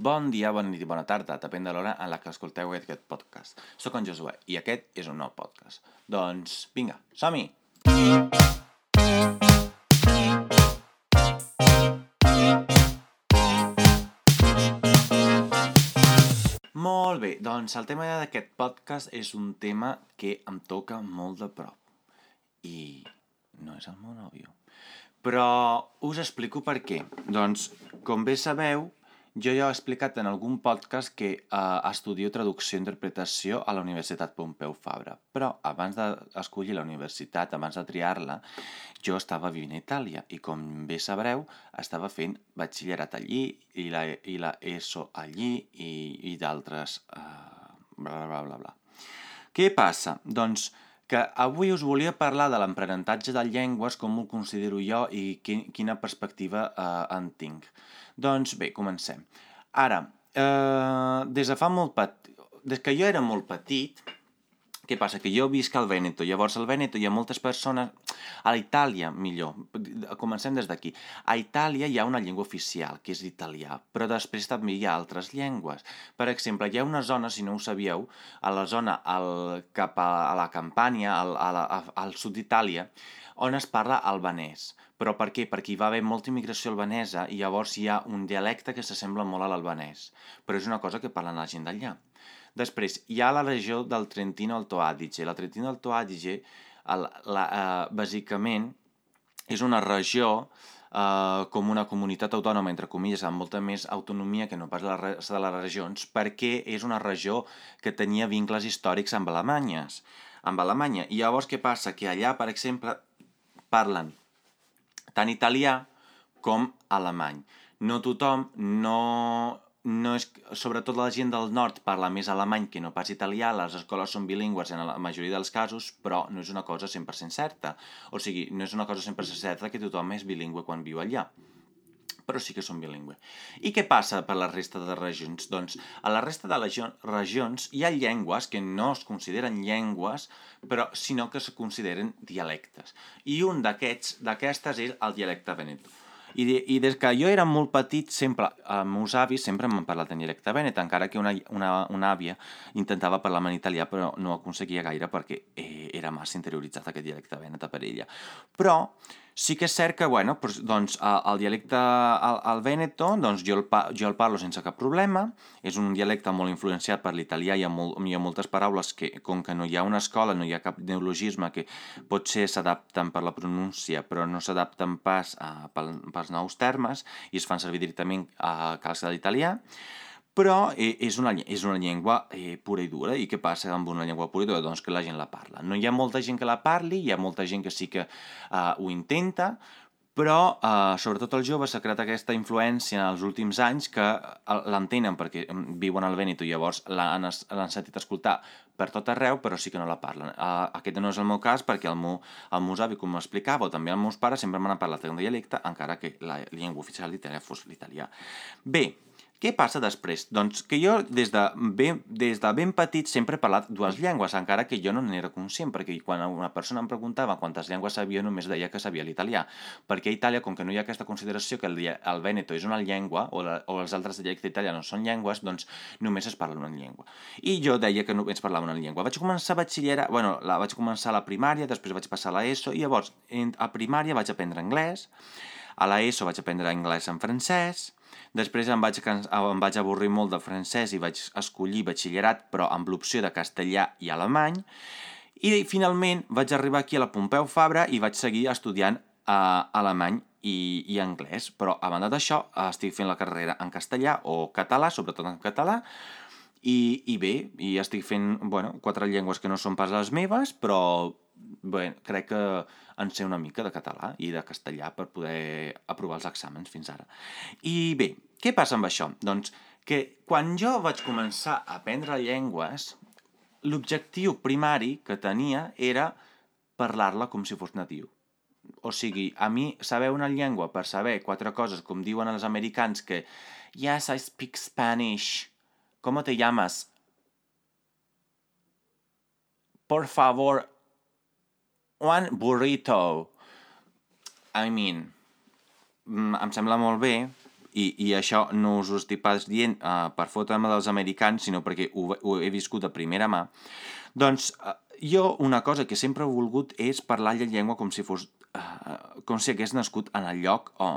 Bon dia, bona nit i bona tarda, depèn de l'hora en la que escolteu aquest podcast. Soc en Josué i aquest és un nou podcast. Doncs vinga, som-hi! Molt bé, doncs el tema d'aquest podcast és un tema que em toca molt de prop. I no és el meu nòvio. Però us explico per què. Doncs, com bé sabeu, jo ja he explicat en algun podcast que eh, estudio traducció i interpretació a la Universitat Pompeu Fabra, però abans d'escollir la universitat, abans de triar-la, jo estava vivint a Itàlia i com bé sabreu, estava fent batxillerat allí i la, i la ESO allí i, i d'altres... Eh, bla, bla, bla, bla. Què passa? Doncs que avui us volia parlar de l'aprenentatge de llengües, com ho considero jo i quina perspectiva eh, en tinc. Doncs bé, comencem. Ara, eh, des de fa molt petit... Des que jo era molt petit, què passa? Que jo visc al Vèneto. Llavors, al Vèneto hi ha moltes persones... A Itàlia, millor. Comencem des d'aquí. A Itàlia hi ha una llengua oficial, que és l'italià, però després també hi ha altres llengües. Per exemple, hi ha una zona, si no ho sabíeu, a la zona al, cap a, a la Campània, al, a la, a, al sud d'Itàlia, on es parla albanès. Però per què? Perquè hi va haver molta immigració albanesa i llavors hi ha un dialecte que s'assembla molt a l'albanès. Però és una cosa que parlen la gent d'allà. Després, hi ha la regió del Trentino Alto Adige. La Trentino Alto Adige, el, la, eh, bàsicament, és una regió eh, com una comunitat autònoma, entre comilles, amb molta més autonomia que no pas la resta de les regions, perquè és una regió que tenia vincles històrics amb Alemanya. Amb Alemanya. I llavors què passa? Que allà, per exemple, parlen tant italià com alemany. No tothom, no, no és, sobretot la gent del nord parla més alemany que no pas italià, les escoles són bilingües en la majoria dels casos, però no és una cosa 100% certa. O sigui, no és una cosa 100% certa que tothom és bilingüe quan viu allà però sí que són bilingüe. I què passa per la resta de regions? Doncs a la resta de les regions hi ha llengües que no es consideren llengües, però sinó que es consideren dialectes. I un d'aquests d'aquestes és el dialecte veneto. I, I des que jo era molt petit, sempre, els meus avis sempre m'han parlat en dialecte venet, encara que una, una, una àvia intentava parlar en italià, però no aconseguia gaire perquè eh, era massa interioritzat aquest dialecte venet per ella. Però Sí que és cert que, bueno, doncs, el dialecte al, al Veneto, doncs jo el, jo el parlo sense cap problema, és un dialecte molt influenciat per l'italià, hi, hi ha moltes paraules que, com que no hi ha una escola, no hi ha cap neologisme que potser s'adapten per la pronúncia, però no s'adapten pas a, pels nous termes i es fan servir directament a calça de l'italià, però eh, és, una, és una llengua eh, pura i dura. I què passa amb una llengua pura i dura? Doncs que la gent la parla. No hi ha molta gent que la parli, hi ha molta gent que sí que eh, ho intenta, però eh, sobretot els joves s'ha creat aquesta influència en els últims anys que eh, l'entenen perquè mm, viuen al Veneto i llavors l'han sentit escoltar per tot arreu, però sí que no la parlen. Uh, aquest no és el meu cas perquè el meu, el meu avi, com m'explicava, o també els meus pares sempre m'han parlat en dialecte, encara que la llengua oficial d'Itàlia fos l'italià. Bé, què passa després? Doncs que jo des de ben, des de ben petit sempre he parlat dues llengües, encara que jo no n'era conscient, perquè quan una persona em preguntava quantes llengües sabia, només deia que sabia l'italià. Perquè a Itàlia, com que no hi ha aquesta consideració que el, el Veneto és una llengua, o, la, o els altres dialectes italians són llengües, doncs només es parla una llengua. I jo deia que només parlava una llengua. Vaig començar a batxillerar, bueno, la vaig començar a la primària, després vaig passar a l'ESO, i llavors a primària vaig aprendre anglès, a l'ESO vaig aprendre anglès en francès, Després em vaig, em vaig avorrir molt de francès i vaig escollir batxillerat, però amb l'opció de castellà i alemany. I finalment vaig arribar aquí a la Pompeu Fabra i vaig seguir estudiant eh, alemany i, i anglès. Però a banda d'això estic fent la carrera en castellà o català, sobretot en català, i, i bé, i estic fent bueno, quatre llengües que no són pas les meves, però bé, crec que en sé una mica de català i de castellà per poder aprovar els exàmens fins ara. I bé, què passa amb això? Doncs que quan jo vaig començar a aprendre llengües, l'objectiu primari que tenia era parlar-la com si fos natiu. O sigui, a mi saber una llengua per saber quatre coses, com diuen els americans, que Yes, I speak Spanish. ¿Cómo te llamas? Por favor, one burrito. I mean, mm, em sembla molt bé, i, i això no us ho estic pas dient uh, per fotre'm dels americans, sinó perquè ho, ho he viscut a primera mà, doncs uh, jo una cosa que sempre he volgut és parlar la llengua com si fos... Uh, com si hagués nascut en el lloc o,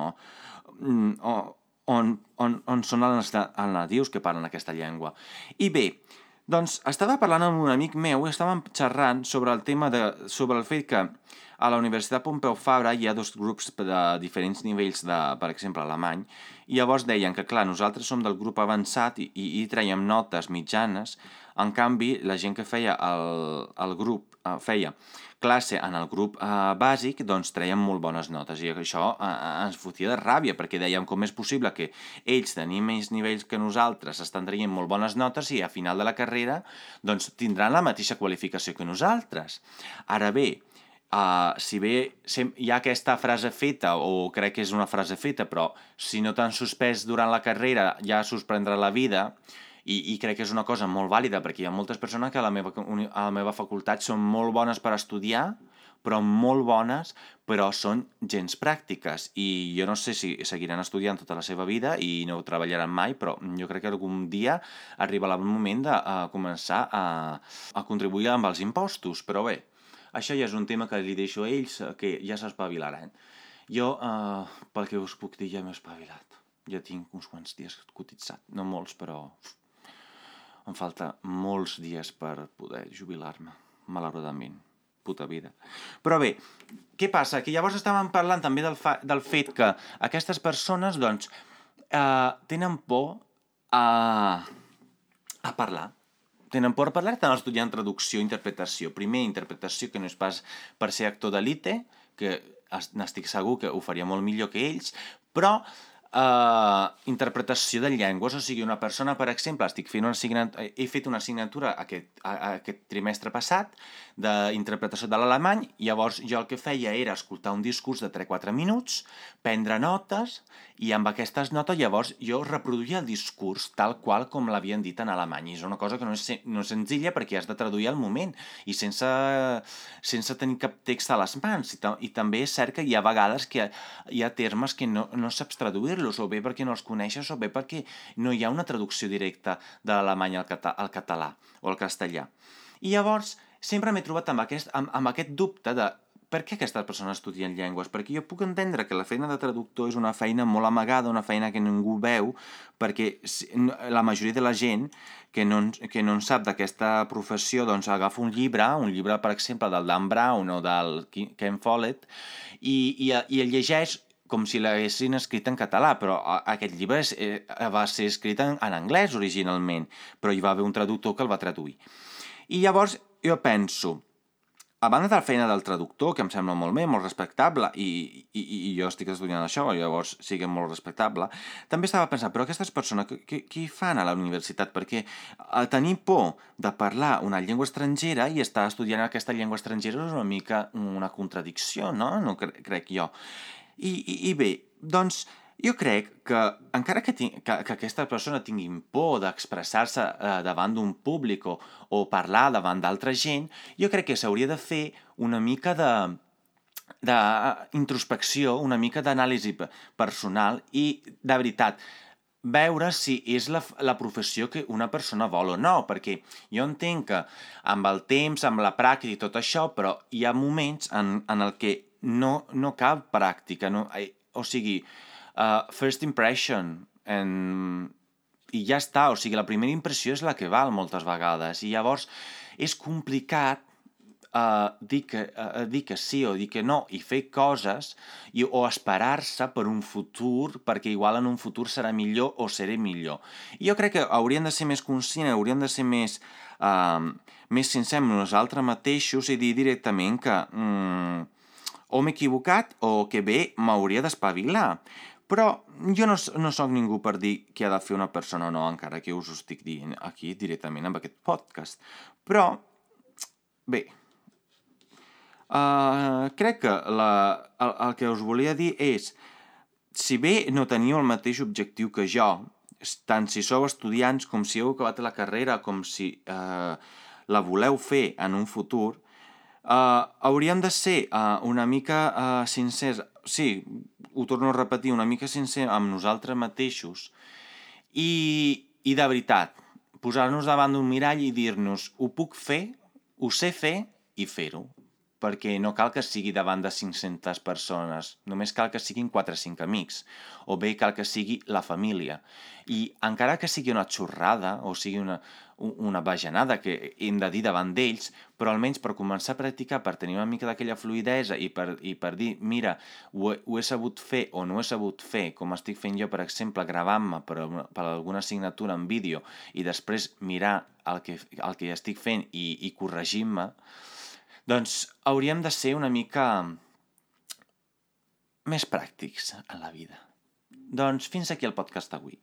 mm, o, on, on, on són els nadius que parlen aquesta llengua. I bé, doncs estava parlant amb un amic meu i estàvem xerrant sobre el tema de, sobre el fet que a la Universitat Pompeu Fabra hi ha dos grups de diferents nivells de, per exemple, alemany, i llavors deien que, clar, nosaltres som del grup avançat i, i, i traiem notes mitjanes, en canvi, la gent que feia el, el grup, eh, feia classe en el grup eh, bàsic, doncs traiem molt bones notes i això eh, ens fotia de ràbia perquè dèiem com és possible que ells tenim menys nivells que nosaltres estan traient molt bones notes i a final de la carrera doncs tindran la mateixa qualificació que nosaltres. Ara bé, Uh, si bé hi ha aquesta frase feta, o crec que és una frase feta, però si no t'han suspès durant la carrera ja suspendrà la vida, i, i crec que és una cosa molt vàlida, perquè hi ha moltes persones que a la meva, a la meva facultat són molt bones per estudiar, però molt bones, però són gens pràctiques. I jo no sé si seguiran estudiant tota la seva vida i no treballaran mai, però jo crec que algun dia arribarà el moment de a començar a, a contribuir amb els impostos. Però bé, això ja és un tema que li deixo a ells, eh, que ja s'espavilaran. Jo, eh, pel que us puc dir, ja m'he espavilat. Ja tinc uns quants dies cotitzat, no molts, però em falta molts dies per poder jubilar-me, malauradament. Puta vida. Però bé, què passa? Que llavors estàvem parlant també del, fa del fet que aquestes persones, doncs, eh, tenen por a, a parlar tenen por a parlar, estan estudiant traducció i interpretació. Primer, interpretació, que no és pas per ser actor d'elite, que n'estic segur que ho faria molt millor que ells, però uh, interpretació de llengües, o sigui, una persona, per exemple, estic fent una he fet una assignatura aquest, a, a, aquest trimestre passat d'interpretació de l'alemany, llavors jo el que feia era escoltar un discurs de 3-4 minuts, prendre notes, i amb aquestes notes llavors jo reproduïa el discurs tal qual com l'havien dit en alemany. I és una cosa que no és, no és senzilla perquè has de traduir al moment i sense, sense tenir cap text a les mans. I, I també és cert que hi ha vegades que hi ha termes que no, no saps traduir-los, o bé perquè no els coneixes, o bé perquè no hi ha una traducció directa de l'alemany al, cata al català o al castellà. I llavors sempre m'he trobat amb aquest, amb, amb aquest dubte de per què aquestes persones estudien llengües? Perquè jo puc entendre que la feina de traductor és una feina molt amagada, una feina que ningú veu, perquè la majoria de la gent que no, que no en sap d'aquesta professió doncs agafa un llibre, un llibre, per exemple, del Dan Brown o del Ken Follett, i, i, i el llegeix com si l'haguessin escrit en català, però aquest llibre és, eh, va ser escrit en, en anglès originalment, però hi va haver un traductor que el va traduir. I llavors jo penso, a banda de la feina del traductor, que em sembla molt bé, molt respectable, i, i, i jo estic estudiant això, llavors sí que molt respectable, també estava pensant, però aquestes persones, què, què fan a la universitat? Perquè a tenir por de parlar una llengua estrangera i estar estudiant aquesta llengua estrangera és una mica una contradicció, no? No cre crec jo. I, i, I bé, doncs, jo crec que, encara que, que, que aquesta persona tingui por d'expressar-se eh, davant d'un públic o, o parlar davant d'altra gent, jo crec que s'hauria de fer una mica de d'introspecció, una mica d'anàlisi personal i, de veritat, veure si és la, la professió que una persona vol o no, perquè jo entenc que amb el temps, amb la pràctica i tot això, però hi ha moments en, en el que no, no cal pràctica, no, o sigui, uh, first impression, en... i ja està, o sigui, la primera impressió és la que val moltes vegades, i llavors és complicat uh, dir, que, uh, dir que sí o dir que no i fer coses i, o esperar-se per un futur perquè igual en un futur serà millor o seré millor. I jo crec que hauríem de ser més conscients, hauríem de ser més, uh, més sincers amb nosaltres mateixos i dir directament que mm, o m'he equivocat o que bé m'hauria d'espavilar. Però jo no, no sóc ningú per dir què ha de fer una persona o no, encara que us ho estic dient aquí directament amb aquest podcast. Però, bé, uh, crec que la, el, el que us volia dir és, si bé no teniu el mateix objectiu que jo, tant si sou estudiants com si heu acabat la carrera, com si uh, la voleu fer en un futur, uh, hauríem de ser uh, una mica uh, sincers. Sí, ho torno a repetir, una mica sincer amb nosaltres mateixos i, i de veritat, posar-nos davant d'un mirall i dir-nos ho puc fer, ho sé fer i fer-ho perquè no cal que sigui davant de 500 persones, només cal que siguin 4 o 5 amics, o bé cal que sigui la família. I encara que sigui una xorrada, o sigui una, una bajanada que hem de dir davant d'ells, però almenys per començar a practicar, per tenir una mica d'aquella fluidesa i per, i per dir, mira, ho he, ho he sabut fer o no he sabut fer, com estic fent jo, per exemple, gravant-me per, per alguna assignatura en vídeo i després mirar el que, el que estic fent i, i corregint-me, doncs hauríem de ser una mica més pràctics en la vida. Doncs fins aquí el podcast d'avui.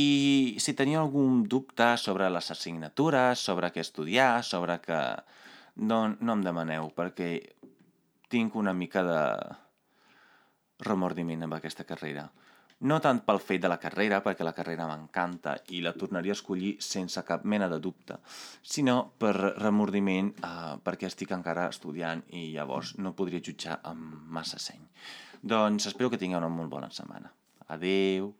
I si teniu algun dubte sobre les assignatures, sobre què estudiar, sobre que... No, no em demaneu, perquè tinc una mica de remordiment amb aquesta carrera. No tant pel fet de la carrera, perquè la carrera m'encanta i la tornaria a escollir sense cap mena de dubte, sinó per remordiment eh, perquè estic encara estudiant i llavors no podria jutjar amb massa seny. Doncs espero que tingueu una molt bona setmana. Adeu!